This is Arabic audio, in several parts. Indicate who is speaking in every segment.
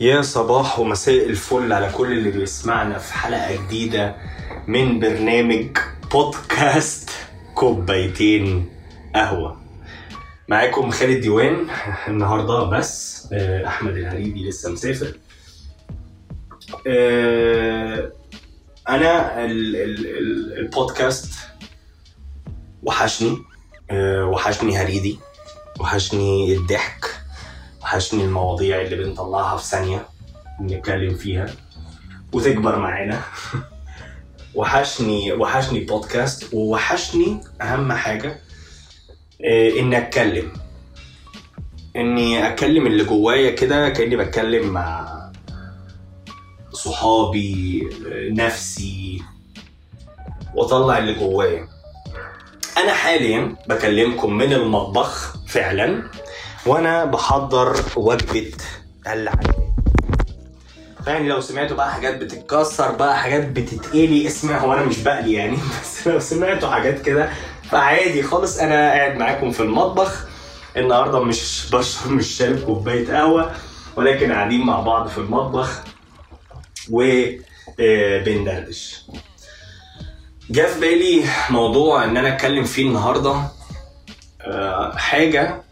Speaker 1: يا صباح ومساء الفل على كل اللي بيسمعنا في حلقة جديدة من برنامج بودكاست كوبايتين قهوة. معاكم خالد ديوان النهاردة بس آه، أحمد الهريدي لسه مسافر. آه، أنا ال- ال- ال- البودكاست وحشني آه، وحشني هريدي وحشني الضحك وحشني المواضيع اللي بنطلعها في ثانية نتكلم فيها. وتكبر معانا. وحشني وحشني بودكاست ووحشني أهم حاجة آه، إني أتكلم. إني أتكلم اللي جوايا كده كأني بتكلم مع صحابي نفسي وأطلع اللي جوايا. أنا حاليا بكلمكم من المطبخ فعلا. وأنا بحضر وجبة العشاء يعني لو سمعتوا بقى حاجات بتتكسر بقى حاجات بتتقلي اسمع هو أنا مش بقلي يعني بس لو سمعتوا حاجات كده فعادي خالص. أنا قاعد معاكم في المطبخ. النهارده مش بشرب مش شارب كوباية قهوة ولكن قاعدين مع بعض في المطبخ وبندردش جه في بالي موضوع إن أنا أتكلم فيه النهارده. آه، حاجة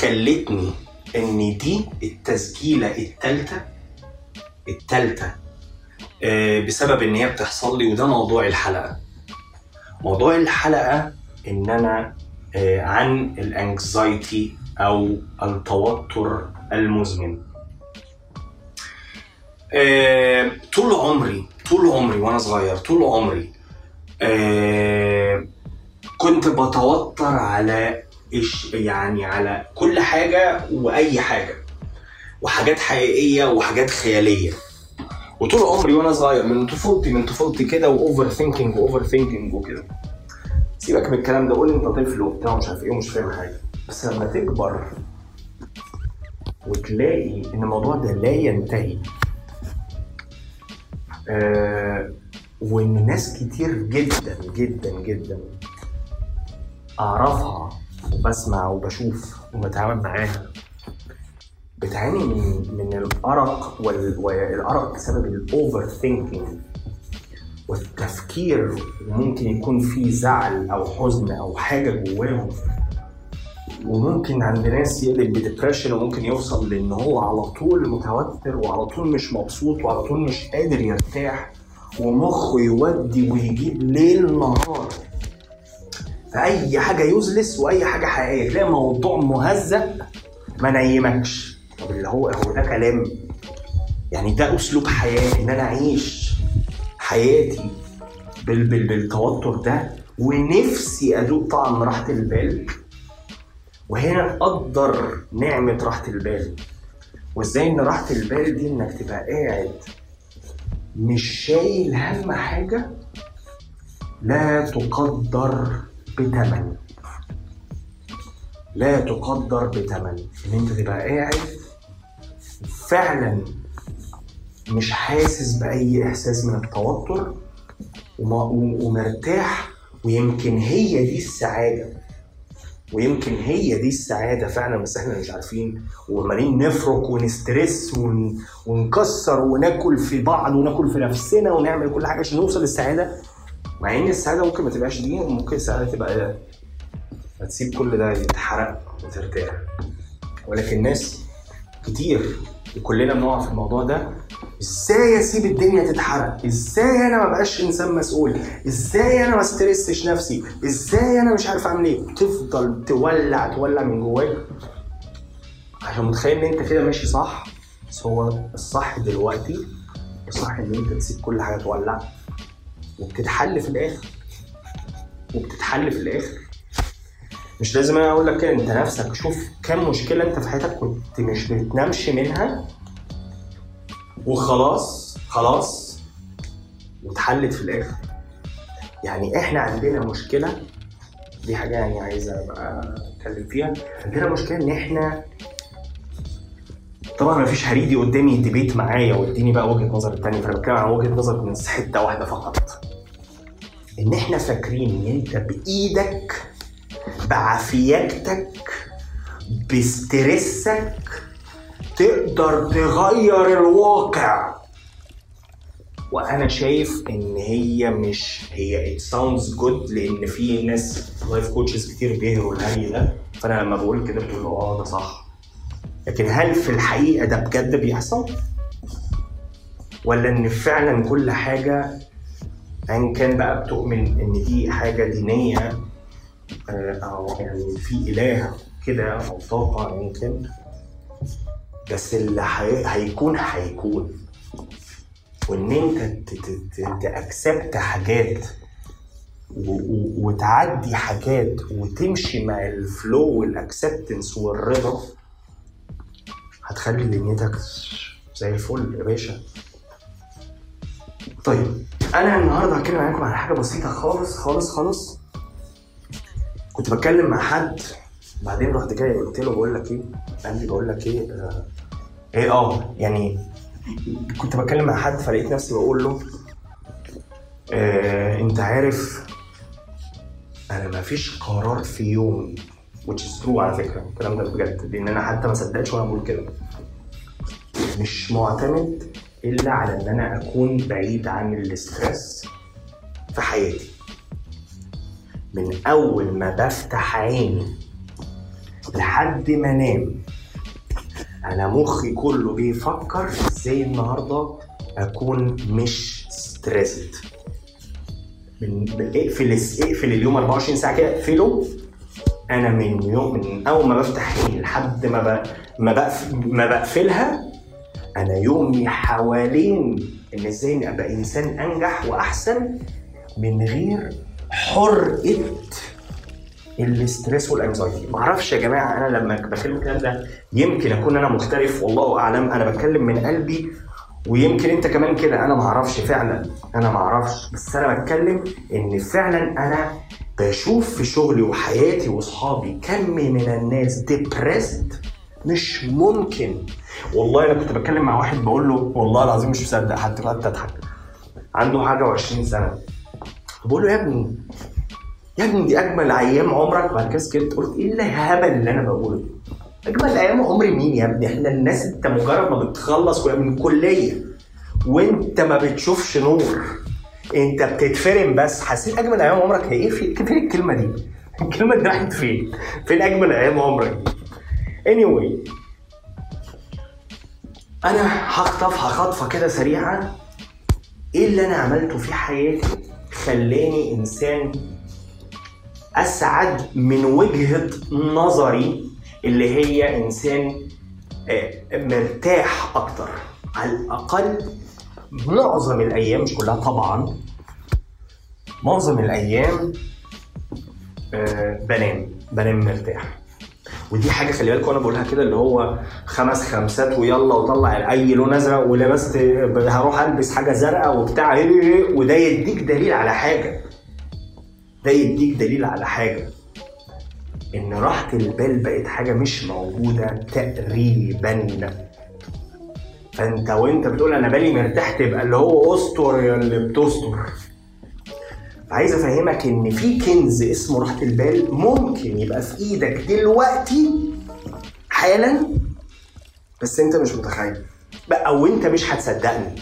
Speaker 1: خلتني إن دي التسجيلة التالتة التالتة آه، بسبب إن هي بتحصل لي وده موضوع الحلقة. موضوع الحلقة إن أنا آه، عن الأنكزايتي أو التوتر المزمن. آه، طول عمري طول عمري وأنا صغير طول عمري كنت بتوتر على يعني على كل حاجة وأي حاجة. وحاجات حقيقية وحاجات خيالية. وطول عمري وأنا صغير من طفولتي من طفولتي كده و overthinking و overthinking وكده. سيبك من الكلام ده قول أنت طفل وبتاع ومش عارف إيه ومش فاهم حاجة. بس لما تكبر وتلاقي إن الموضوع ده لا ينتهي آه وإن ناس كتير جدا جدا جدا أعرفها وبسمع وبشوف وبتعامل معاها. بتعاني من من الأرق وال- والأرق بسبب ال overthinking والتفكير وممكن يكون في زعل أو حزن أو حاجة جواهم. وممكن عند ناس يقلب ب depression وممكن يوصل لإن هو على طول متوتر وعلى طول مش مبسوط وعلى طول مش قادر يرتاح ومخه يودي ويجيب ليل نهار. فأي حاجة useless وأي حاجة حقيقية تلاقي موضوع مهزأ ما نيمكش. طب اللي هو هو ده كلام. يعني ده أسلوب حياه إن أنا أعيش حياتي بال بال بالتوتر ده ونفسي ادوق طعم راحة البال. وهنا أقدر نعمة راحة البال. وإزاي إن راحة البال دي إنك تبقى قاعد مش شايل هم حاجة لا تقدر بثمن لا تقدر بثمن ان انت تبقى قاعد فعلا مش حاسس بأي إحساس من التوتر ومرتاح ويمكن هي دي السعادة. ويمكن هي دي السعادة فعلا بس إحنا مش عارفين. وعمالين نفرك ونسترس ون... ونكسر وناكل في بعض وناكل في نفسنا ونعمل كل حاجة عشان نوصل للسعادة. مع إن السعادة ممكن ما تبقاش دي ممكن السعادة تبقى هتسيب كل ده يتحرق وترتاح. ولكن ناس كتير وكلنا بنقع في الموضوع ده. إزاي اسيب الدنيا تتحرق؟ إزاي أنا ما بقاش إنسان مسؤول؟ إزاي أنا ما استرسش نفسي؟ إزاي أنا مش عارف أعمل إيه؟ تفضل تولع تولع من جواك. عشان متخيل إن أنت كده ماشي صح؟ بس هو الصح دلوقتي الصح إن أنت تسيب كل حاجة تولع. وبتتحل في الآخر. وبتتحل في الآخر. مش لازم أنا أقول لك كده أنت نفسك شوف كم مشكلة أنت في حياتك كنت مش بتنامش منها وخلاص خلاص واتحلت في الآخر. يعني إحنا عندنا مشكلة دي حاجة يعني عايزة أبقى أتكلم فيها. عندنا مشكلة إن إحنا طبعا ما فيش هريدي قدامي ديبيت معايا واديني بقى وجهة نظر التانية فأنا بتكلم عن وجهة نظر من حتة واحدة فقط. إن إحنا فاكرين إن أنت بإيدك بعافيتك ب stress ك تقدر تغير الواقع. وأنا شايف إن هي مش هي it sounds good لأن في ناس life coaches كتير بيهروا الهري ده. فأنا لما بقول كده بقول آه ده صح. لكن هل في الحقيقة ده بجد بيحصل؟ ولا إن فعلا كل حاجة إن كان بقى بتؤمن إن دي حاجة دينية آه، أو يعني في إله كده أو طاقة يمكن بس اللي هي- هيكون هيكون. وإن أنت تأكسبت حاجات و- وتعدي حاجات وتمشي مع الفلو والاكسبتنس والرضا هتخلي دنيتك زي الفل يا باشا. طيب أنا النهارده هتكلم معاكم عن حاجة بسيطه خالص خالص خالص. كنت بتكلم مع حد بعدين رحت جاي قلت له بقول لك إيه قال لي بقول لك إيه آه إيه آه يعني كنت بتكلم مع حد فلقيت نفسي بقول له آه انت عارف أنا ما فيش قرار في يومي which is true على فكرة الكلام ده بجد لأن أنا حتى ما صدقتش وأنا بقول كده. مش معتمد إلا على إن أنا أكون بعيد عن الاسترس في حياتي من أول ما بفتح عيني لحد ما أنام أنا مخي كله بيفكر إزاي النهارده أكون مش ستريسد من اقفل اقفل اليوم 24 ساعة كده اقفله أنا من يوم من أول ما بفتح عيني لحد ما ب... ما. ما بقفلها أنا يومي حوالين إن إزاي أبقى إنسان أنجح وأحسن من غير حرقة ال stress وال anxiety معرفش يا جماعة أنا لما بكلم الكلام ده يمكن أكون أنا مختلف والله أعلم. أنا بتكلم من قلبي ويمكن أنت كمان كده. أنا معرفش فعلا. أنا معرفش. بس أنا بتكلم إن فعلا أنا بشوف في شغلي وحياتي وأصحابي كم من الناس depressed مش ممكن. والله أنا كنت بتكلم مع واحد بقول له والله العظيم مش مصدق حتى قعدت اضحك عنده حاجة و20 سنة. بقول له يا ابني يا ابني دي أجمل أيام عمرك؟ بعد كده سكت قلت إيه الهبل اللي أنا بقوله؟ ده؟ أجمل أيام عمري مين يا ابني؟ إحنا الناس أنت مجرد ما بتخلص من الكليه وأنت ما بتشوفش نور أنت بتتفرم بس. حسيت أجمل أيام عمرك هي إيه؟ في فين الكلمة دي. الكلمة دي راحت فين؟ فين أجمل أيام عمرك؟ دي anyway أنا هخطفها خطفه كده سريعة. إيه اللي أنا عملته في حياتي خلاني إنسان أسعد من وجهة نظري اللي هي إنسان آه، مرتاح أكتر. على الأقل معظم الأيام مش كلها طبعا معظم الأيام آه، بنام بنام مرتاح. ودي حاجة خلي بالك وأنا بقولها كده اللي هو خمس خمسات ويلا وطلع أي لون أزرق ولبست هروح ألبس حاجة زرقاء وبتاع وده يديك دليل على حاجة. ده يديك دليل على حاجة. إن راحة البال بقت حاجة مش موجودة تقريبا. فأنت وأنت بتقول أنا بالي مرتاح تبقى اللي هو استر يا اللي بتستر عايز افهمك إن في كنز اسمه راحة البال ممكن يبقى في إيدك دلوقتي حالا بس أنت مش متخيل. بقى أو أنت مش هتصدقني.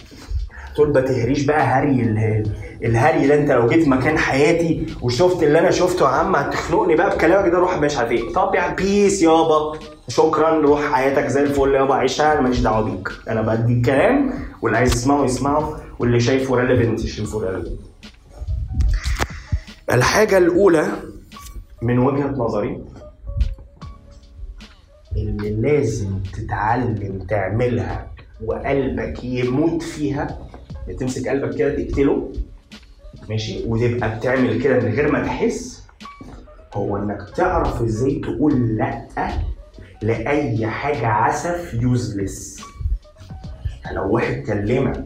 Speaker 1: تقول ما تهريش بقى هري ال- الهري ده أنت لو جيت مكان حياتي وشفت اللي أنا شفته يا عم هتخنقني بقى بكلامك ده روح مش عارف إيه. طب يا بيس يابا. شكرا روح حياتك زي الفل يابا. عيشها أنا ماليش دعوة بيك. أنا بدي الكلام واللي عايز يسمعه يسمعه واللي شايفه relevant يشوفه relevant الحاجة الأولى من وجهة نظري اللي لازم تتعلم تعملها وقلبك يموت فيها. تمسك قلبك كده تقتله ماشي؟ وتبقى بتعمل كده من غير ما تحس. هو إنك تعرف إزاي تقول لأ لأي حاجة عسف يوزلس لو واحد كلمك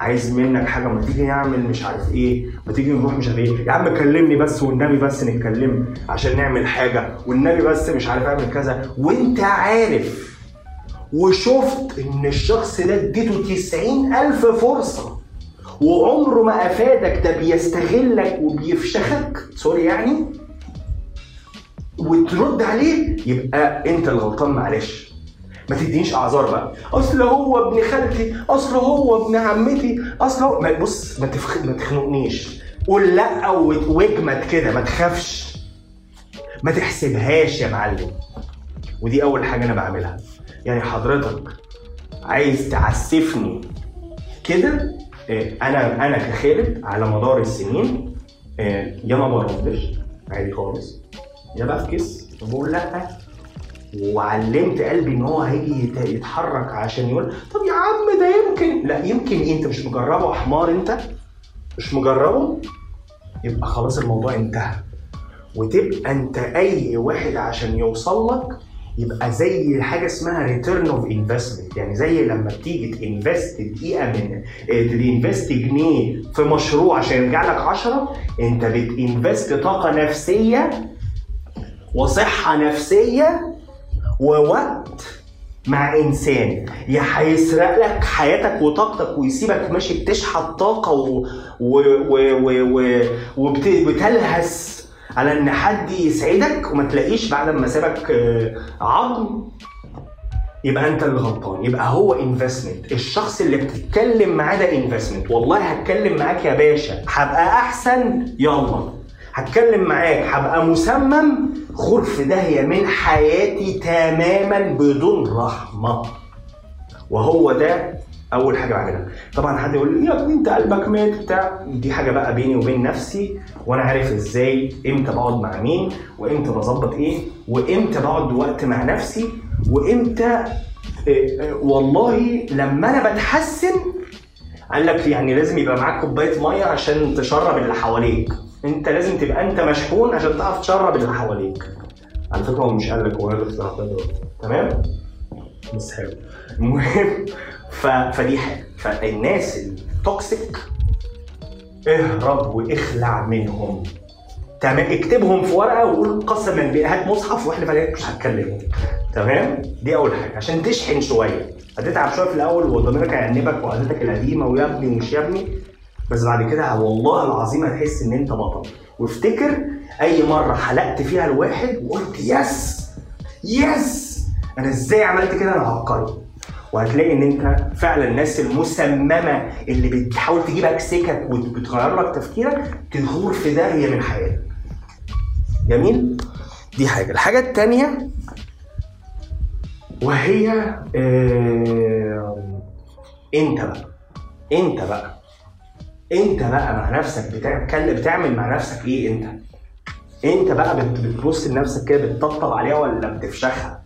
Speaker 1: عايز منك حاجة ما تيجي نعمل مش عارف إيه ما تيجي نروح مش عارف إيه. يا عم كلمني بس والنبي بس نتكلم عشان نعمل حاجة. والنبي بس مش عارف اعمل كذا. وانت عارف وشفت إن الشخص ده اديته 90 ألف فرصة. وعمره ما أفادك ده بيستغلك وبيفشخك. سوري يعني. وترد عليه يبقى أنت الغلطان معلش. ما تدينيش أعذار بقى. أصل هو ابن خالتي أصل هو ابن عمتي أصل هو ما بص ما, تفخ... ما تخنقنيش. قول لأ واجمد كده ما تخافش. ما تحسبهاش يا معلم. ودي أول حاجة أنا بعملها. يعني حضرتك عايز تعسفني كده؟ آه، أنا أنا كخالد على مدار السنين آه، يا ما بردش عادي خالص. يا بفكس بقول لأ. وعلمت قلبي إن هو هيجي يتحرك عشان يقول طب يا عم ده يمكن. لا يمكن إيه؟ أنت مش مجربه حمار أنت؟ مش مجربه؟ يبقى خلاص الموضوع انتهى. وتبقى أنت أي واحد عشان يوصل لك يبقى زي حاجة اسمها return of investment يعني زي لما بتيجي ت invest دقيقة من تنفست جنيه في مشروع عشان يرجع لك 10 أنت بتنفست طاقة نفسية وصحة نفسية ووقت مع إنسان. يا هيسرق لك حياتك وطاقتك ويسيبك ماشي بتشحت طاقة و... و... و... و... و... وبتلهس على إن حد يسعدك وما تلاقيش بعد ما سابك آه، عظم. يبقى أنت اللي غلطان. يبقى هو investment الشخص اللي بتتكلم معاه ده investment والله هتكلم معاك يا باشا. هبقى أحسن؟ يلا. هتكلم معاك هبقى مسمم غور في داهية من حياتي تماما بدون رحمة. وهو ده أول حاجة بعملها. طبعا حد يقول لي يا ابني أنت قلبك مات بتاع. دي حاجة بقى بيني وبين نفسي وأنا عارف إزاي إمتى بقعد مع مين وإمتى بظبط إيه وإمتى بقعد وقت مع نفسي وإمتى آه، آه، والله لما أنا بتحسن قال لك يعني لازم يبقى معاك كوباية مية عشان تشرب اللي حواليك. انت لازم تبقى انت مشحون عشان تعرف تشرب اللي حواليك. على فكرة هو مش قال لك هو لك تمام؟ بس حلو. المهم ف... فدي حاجة. فالناس التوكسيك اهرب واخلع منهم. تمام؟ اكتبهم في ورقة وقول قسما بالله هات مصحف واحلف عليك مش هتكلمهم. تمام؟ دي أول حاجة. عشان تشحن شوية. هتتعب شوية في الأول وضميرك هيأنبك وعادتك القديمة ويا ابني ومش يا ابني. بس بعد كده والله العظيم هتحس إن أنت بطل. وافتكر أي مرة حلقت فيها الواحد وقلت يس! يس! أنا إزاي عملت كده؟ أنا عبقري وهتلاقي إن أنت فعلا الناس المسممة اللي بتحاول تجيبك سكك وبتغير لك تفكيرك تغور في داهية من حياتك. جميل؟ دي حاجة، الحاجة الثانية وهي آه أنت بقى. أنت بقى. انت بقى مع نفسك بتتكلم بتعمل مع نفسك إيه انت؟ انت بقى بتبص لنفسك كده بتطبطب عليها ولا بتفشخها؟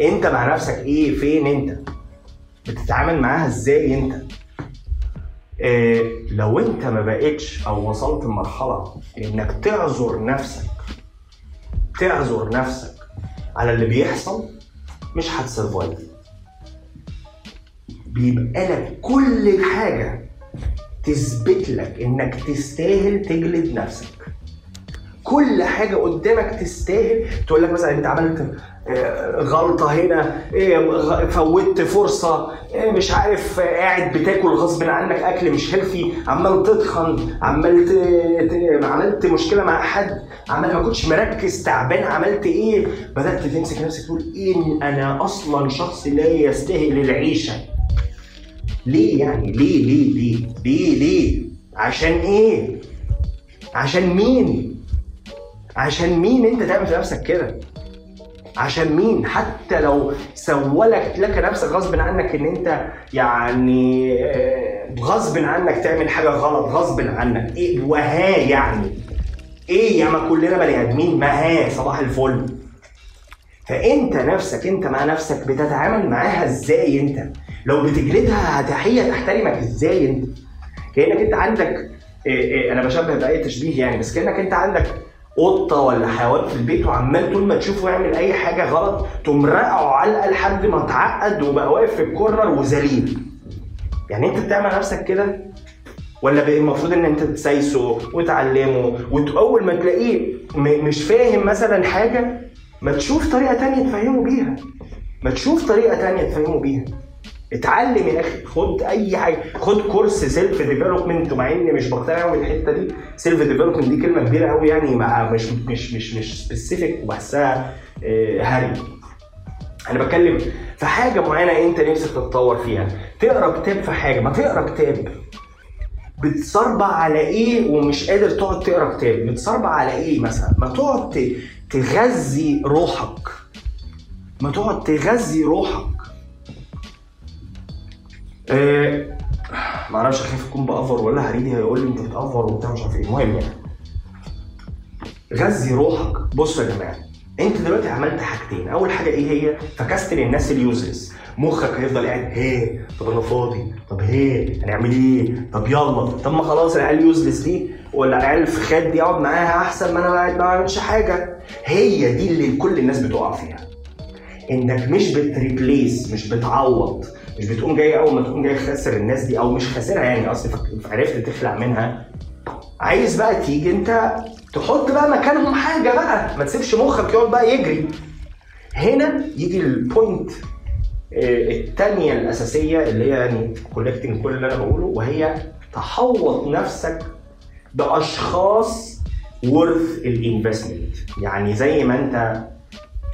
Speaker 1: انت مع نفسك إيه فين انت؟ بتتعامل معاها إزاي انت إيه لو انت ما بقتش أو وصلت لمرحلة انك تعذر نفسك تعذر نفسك على اللي بيحصل مش هتسرفايف بيبقى لك كل حاجة تثبت لك إنك تستاهل تجلد نفسك. كل حاجة قدامك تستاهل. تقول لك مثلا أنت عملت غلطة هنا إيه فوتت فرصة إيه مش عارف قاعد بتاكل غصب عنك أكل مش هيلثي عمال تتخن عمال عملت مشكلة مع حد عمال ما كنتش مركز تعبان عملت إيه؟ بدأت تمسك نفسك تقول إيه أنا أصلا شخص لا يستاهل العيشة. ليه يعني؟ ليه؟ ليه؟ ليه؟ ليه؟ ليه؟ عشان إيه؟ عشان مين؟ عشان مين انت تعمل في نفسك كده؟ عشان مين؟ حتى لو سولك لك نفسك غصب عنك ان انت يعني آه، غصب عنك تعمل حاجة غلط غصب عنك. إيه؟ وها يعني. إيه يا ما كلنا بني آدمين؟ ما ها صباح الفل. فأنت نفسك أنت مع نفسك بتتعامل معاها إزاي أنت؟ لو بتجلدها هي تحترمك إزاي أنت؟ كأنك أنت عندك إيه إيه أنا بشبه بأي تشبيه يعني بس كأنك أنت عندك قطة ولا حيوان في البيت وعمال طول ما تشوفه يعمل أي حاجة غلط تقوم رقعه علقة لحد ما اتعقد وبقى واقف في ال corner وذليل يعني أنت بتعمل نفسك كده؟ ولا المفروض إن أنت تسايسه وتعلمه واول ما تلاقيه مش فاهم مثلا حاجة ما تشوف طريقة تانية تفهمه بيها. ما تشوف طريقة تانية تفهمه بيها. اتعلم يا أخي خد أي حاجة خد كورس self development ومع إني مش بقتنع قوي بالحتة دي. self development دي كلمة كبيرة قوي يعني مع مش مش مش مش specific وبحسها آه، هري. أنا بتكلم في حاجة معينة أنت نفسك تتطور فيها. تقرأ كتاب في حاجة ما تقرأ كتاب. بتصربع على إيه ومش قادر تقعد تقرأ كتاب؟ بتصربع على إيه مثلا؟ ما تقعد تغذي روحك. ما تقعد تغذي روحك. أه معرفش خايف أكون بافر ولا هريدي هيقول لي أنت بتافر وبتاع مش عارف إيه. المهم يعني غذي روحك. بصوا يا جماعة أنت دلوقتي عملت حاجتين. أول حاجة إيه هي؟ فكست للناس ال useless مخك هيفضل قاعد هي طب أنا فاضي؟ طب هي هنعمل إيه؟ طب يلا. طب ما خلاص العيال ال useless دي ولا العيال خد دي اقعد معاها أحسن ما أنا قاعد ما بعملش حاجة. هي دي اللي كل الناس بتقع فيها. إنك مش بت replace مش بتعوض. مش بتقوم جاي أول ما تقوم جاي خاسر الناس دي أو مش خاسرها يعني اصل عرفت تخلع منها. عايز بقى تيجي أنت تحط بقى مكانهم حاجة بقى ما تسيبش مخك يقعد بقى يجري. هنا يجي ال point الثانية الأساسية اللي هي يعني collecting كل اللي أنا بقوله وهي تحوط نفسك بأشخاص worth ال investment يعني زي ما أنت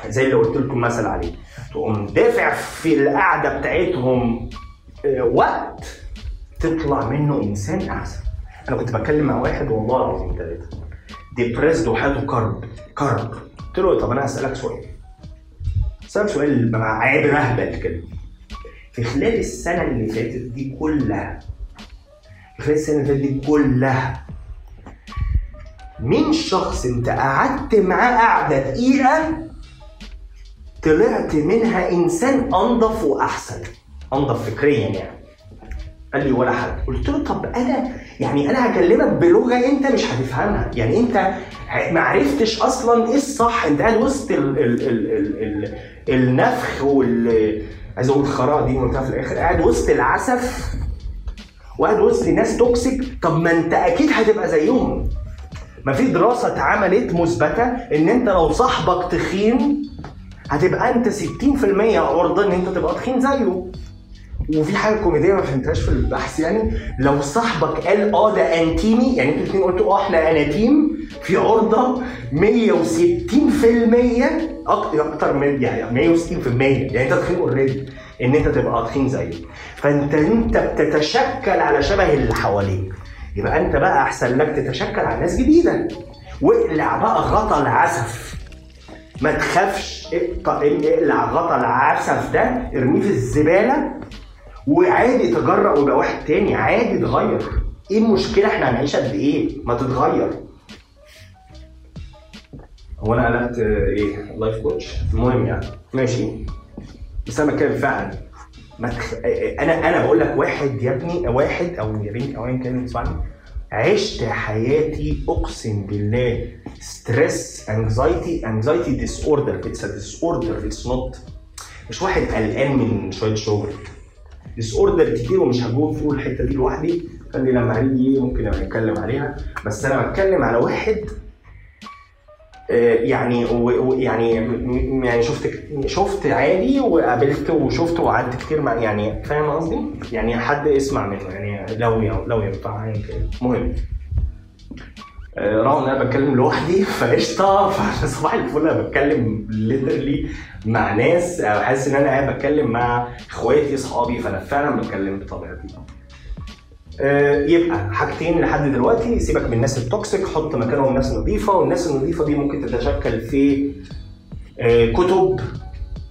Speaker 1: زي اللي قلت لكم مثل عليه. تقوم دافع في القعدة بتاعتهم آه، وقت تطلع منه إنسان أحسن. أنا كنت بتكلم مع واحد والله العظيم ثلاثة ديبريسد وحياته كرب كرب. قلت له طب أنا هسألك سؤال. اسالك سؤال عيب رهبل كده في خلال السنة اللي فاتت دي كلها في خلال السنة اللي فاتت دي كلها مين شخص أنت قعدت معاه قعدة دقيقة طلعت منها إنسان أنضف وأحسن. أنضف فكريا يعني. قال لي ولا حد قلت له طب أنا يعني أنا هكلمك بلغة أنت مش هتفهمها. يعني أنت ما عرفتش أصلا إيه الصح. أنت قاعد وسط ال ال ال ال ال النفخ وال عايز أقول خراء دي قلتها في الآخر قاعد وسط العسف وقاعد وسط ناس توكسيك طب ما أنت أكيد هتبقى زيهم. ما في دراسة اتعملت مثبتة إن أنت لو صاحبك تخين هتبقى انت 60% عرضه إن أنت تبقى تخين زيه. وفي حاجة كوميدية ما فهمتهاش في البحث يعني لو صاحبك قال آه ده أنتيمي يعني أنتوا الاثنين قلتوا آه إحنا أناتيم في عرضة 160% أكتر من يعني 160% يعني أنت تخين اوريدي إن أنت تبقى تخين زيه. فأنت أنت بتتشكل على شبه اللي حواليك. يبقى أنت بقى أحسن لك تتشكل على ناس جديدة. واقلع بقى غطا العسف ما تخافش اقلع غطا العسف ده ارميه في الزبالة وعادي تجرأ ويبقى واحد تاني عادي تغير. إيه المشكلة؟ إحنا هنعيش قد إيه؟ ما تتغير. هو أنا قلقت إيه؟ لايف كوتش المهم يعني. ماشي. بس أنا بتكلم فعلا. ما تخ... أنا أنا بقول لك واحد يا ابني واحد أو يا بنتي أو ايا كان بتسمعني عشت حياتي أقسم بالله. stress anxiety anxiety disorder it's disorder it's not مش واحد قلقان من شوية شغل. disorder كتير ومش هجوم في الحتة دي لوحدي. خلي لما هنيجي ممكن نتكلم عليها. بس أنا بتكلم على واحد يعني و- يعني م- يعني شفت شفت عادي وقابلت وشفت وقعدت كتير مع يعني فاهم قصدي؟ يعني حد يسمع منه يعني لو لو ينفع المهم آه، رغم إن أنا بتكلم لوحدي فقشطة. فصباح الفل أنا بتكلم literally مع ناس آه، حاسس إن أنا قاعد بتكلم مع إخواتي اصحابي فأنا فعلا بتكلم بطبيعتي. آه، يبقى حاجتين لحد دلوقتي. سيبك من الناس ال toxic حط مكانهم ناس نظيفة والناس النظيفة دي ممكن تتشكل في آه، كتب.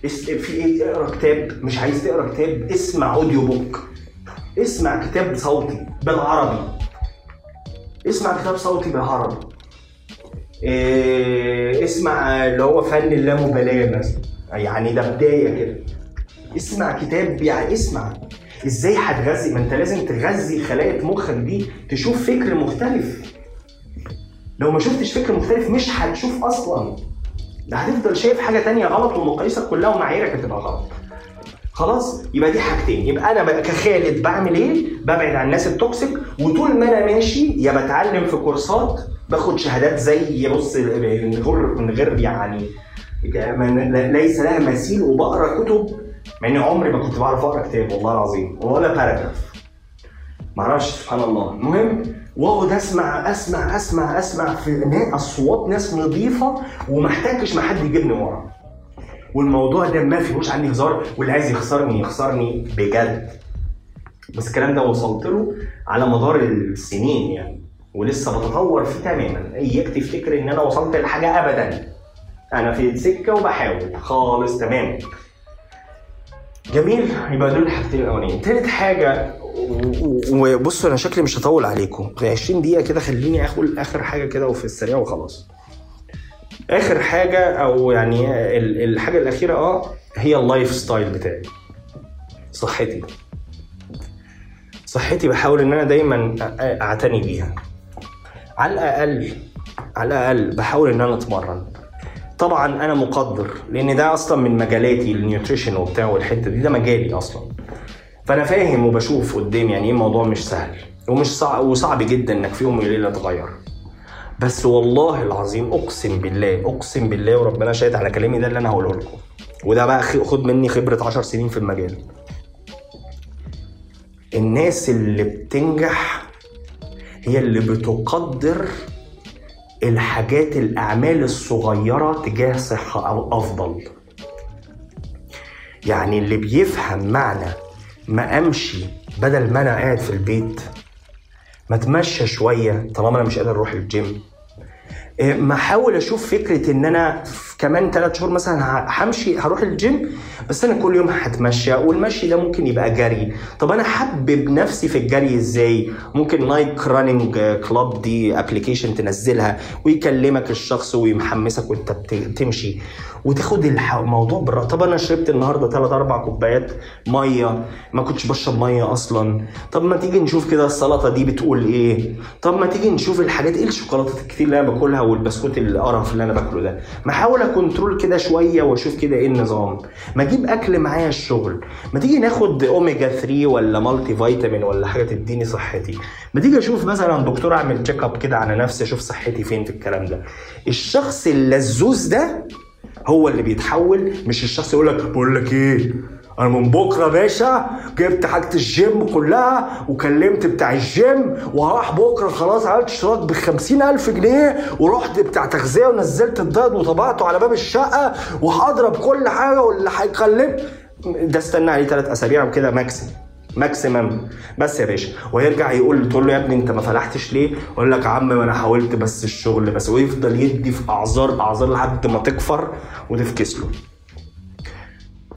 Speaker 1: في إيه؟ اقرأ كتاب. مش عايز تقرأ كتاب اسمع audio book اسمع كتاب صوتي بالعربي. اسمع كتاب صوتي بالعربي. إيه اسمع اللي هو فن اللامبالاة مثلا. يعني ده بداية كده. اسمع كتاب يعني اسمع. إزاي هتغذي؟ ما انت لازم تغذي خلايا مخك دي تشوف فكر مختلف. لو ما شفتش فكر مختلف مش هتشوف أصلا. ده هتفضل شايف حاجة تانية غلط ومقاييسك كلها ومعاييرك هتبقى غلط. خلاص؟ يبقى دي حاجتين. يبقى أنا بقى كخالد بعمل إيه؟ ببعد عن الناس ال toxic وطول ما أنا ماشي يا بتعلم في كورسات باخد شهادات زي بص من غير من غير يعني ليس لها مثيل وبقرأ كتب مع إني عمري ما كنت بعرف أقرأ كتاب والله العظيم. ولا paragraph معرفش سبحان الله. المهم واقعد أسمع أسمع أسمع أسمع في أصوات ناس نظيفة وما احتاجش ما حد يجيبني ورا. والموضوع ده ما فيهوش عندي هزار واللي عايز يخسرني يخسرني بجد. بس الكلام ده وصلت له على مدار السنين يعني ولسه بتطور فيه تماما. إياك تفتكر إن أنا وصلت لحاجة ابدا. أنا في سكه وبحاول. خالص تماما. جميل. يبقى دول الحاجتين الأولانيين. تالت حاجة وبصوا أنا شكلي مش هطول عليكم. في 20 دقيقة كده خليني أقول آخر حاجة كده وفي السريع وخلاص. آخر حاجة أو يعني الحاجة الأخيرة آه هي ال life style بتاعي. صحتي. صحتي بحاول إن أنا دايما أعتني بيها. على الأقل على الأقل بحاول إن أنا أتمرن. طبعا أنا مقدر لأن ده أصلا من مجالاتي ال nutrition وبتاع والحتة دي ده مجالي أصلا. فأنا فاهم وبشوف قدامي يعني إيه الموضوع مش سهل ومش صعب وصعب جدا إنك في يوم وليلة تغير. بس والله العظيم أقسم بالله أقسم بالله وربنا شاهد على كلامي ده اللي أنا هقوله لكم. وده بقى خد مني خبرة 10 سنين في المجال. الناس اللي بتنجح هي اللي بتقدر الحاجات الأعمال الصغيرة تجاه صحة أو أفضل. يعني اللي بيفهم معنى ما أمشي بدل ما أنا قاعد في البيت ما أتمشى شوية طالما أنا مش قادر أروح الجيم. إيه، ما أحاول أشوف فكرة إن أنا كمان ثلاث شهور مثلا همشي هروح الجيم بس أنا كل يوم هتمشى والمشي ده ممكن يبقى جري. طب أنا حبب نفسي في الجري إزاي؟ ممكن Nike Running Club دي application تنزلها ويكلمك الشخص ويحمسك وأنت بتمشي وتاخد الموضوع بالراحه طب أنا شربت النهارده ثلاث أربع كوبايات مية ما كنتش بشرب مية أصلا. طب ما تيجي نشوف كده السلطة دي بتقول إيه؟ طب ما تيجي نشوف الحاجات إيه الشوكولاتات الكتير اللي أنا باكلها والبسكوت القرف اللي أنا باكله ده؟ ما احاول أ control كده شوية وأشوف كده إيه النظام. ما أجيب أكل معايا الشغل. ما تيجي ناخد اوميجا 3 ولا multivitamin ولا حاجة تديني صحتي. ما تيجي أشوف مثلا دكتور أعمل check up كده على نفسي أشوف صحتي فين في الكلام ده. الشخص اللزوز ده هو اللي بيتحول مش الشخص يقول لك بقول لك إيه؟ أنا من بكرة باشا جبت حاجة الجيم كلها وكلمت بتاع الجيم وهروح بكرة خلاص عملت اشتراك ب ألف جنيه ورحت بتاع تغذية ونزلت ال diet وطبعته على باب الشقة وهضرب كل حاجة واللي هيكلم ده استنى عليه ثلاث أسابيع وكده maximum maximum بس يا باشا ويرجع يقول تقول له يا ابني انت ما فلحتش ليه؟ يقول لك يا عم ما أنا حاولت بس الشغل بس ويفضل يدي في اعذار أعذار لحد ما تكفر وتفكس له.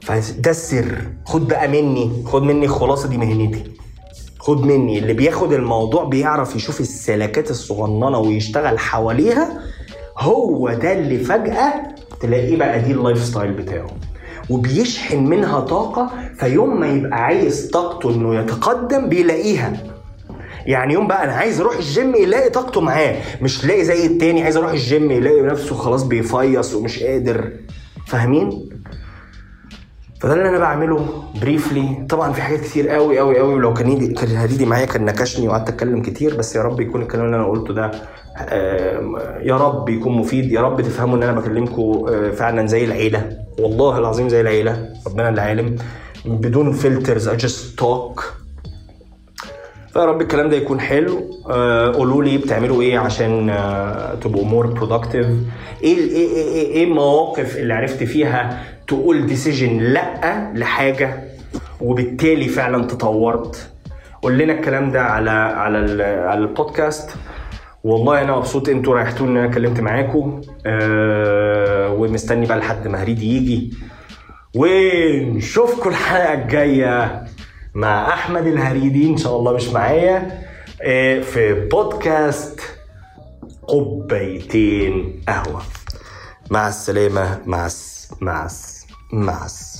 Speaker 1: فده السر خد بقى مني. خد مني الخلاصة دي مهنتي. خد مني. اللي بياخد الموضوع بيعرف يشوف السلكات الصغننة ويشتغل حواليها هو ده اللي فجأة تلاقيه بقى دي ال life style بتاعه. وبيشحن منها طاقة فيوم ما يبقى عايز طاقته إنه يتقدم بيلاقيها. يعني يوم بقى أنا عايز أروح الجيم يلاقي طاقته معاه. مش لاقي زي التاني عايز أروح الجيم يلاقي نفسه خلاص بيفيص ومش قادر. فاهمين؟ فده اللي أنا بعمله briefly طبعا في حاجات كتير قوي قوي قوي ولو كان يدي كان هديدي معايا كان نكشني وقعدت أتكلم كتير بس يا رب يكون الكلام اللي أنا قلته ده يا رب يكون مفيد يا رب تفهموا إن أنا بكلمكم آه، فعلا زي العيلة. والله العظيم زي العيلة ربنا اللي عالم. بدون filters I just talk فيا رب الكلام ده يكون حلو. آه، قولوا لي بتعملوا إيه عشان آه، تبقوا more productive إيه إيه إيه إيه المواقف اللي عرفت فيها تقول decision لأ لحاجة وبالتالي فعلا تطورت. قول لنا الكلام ده على على على البودكاست. والله أنا مبسوط إنتوا ريحتوني إن أنا اتكلمت معاكم أه ومستني بقى لحد ما هريدي يجي. ونشوفكم الحلقة الجاية مع أحمد الهريدي. إن شاء الله مش معايا. أه في بودكاست قبيتين قهوة. مع السلامة. مع الس... مع الس... مع الس...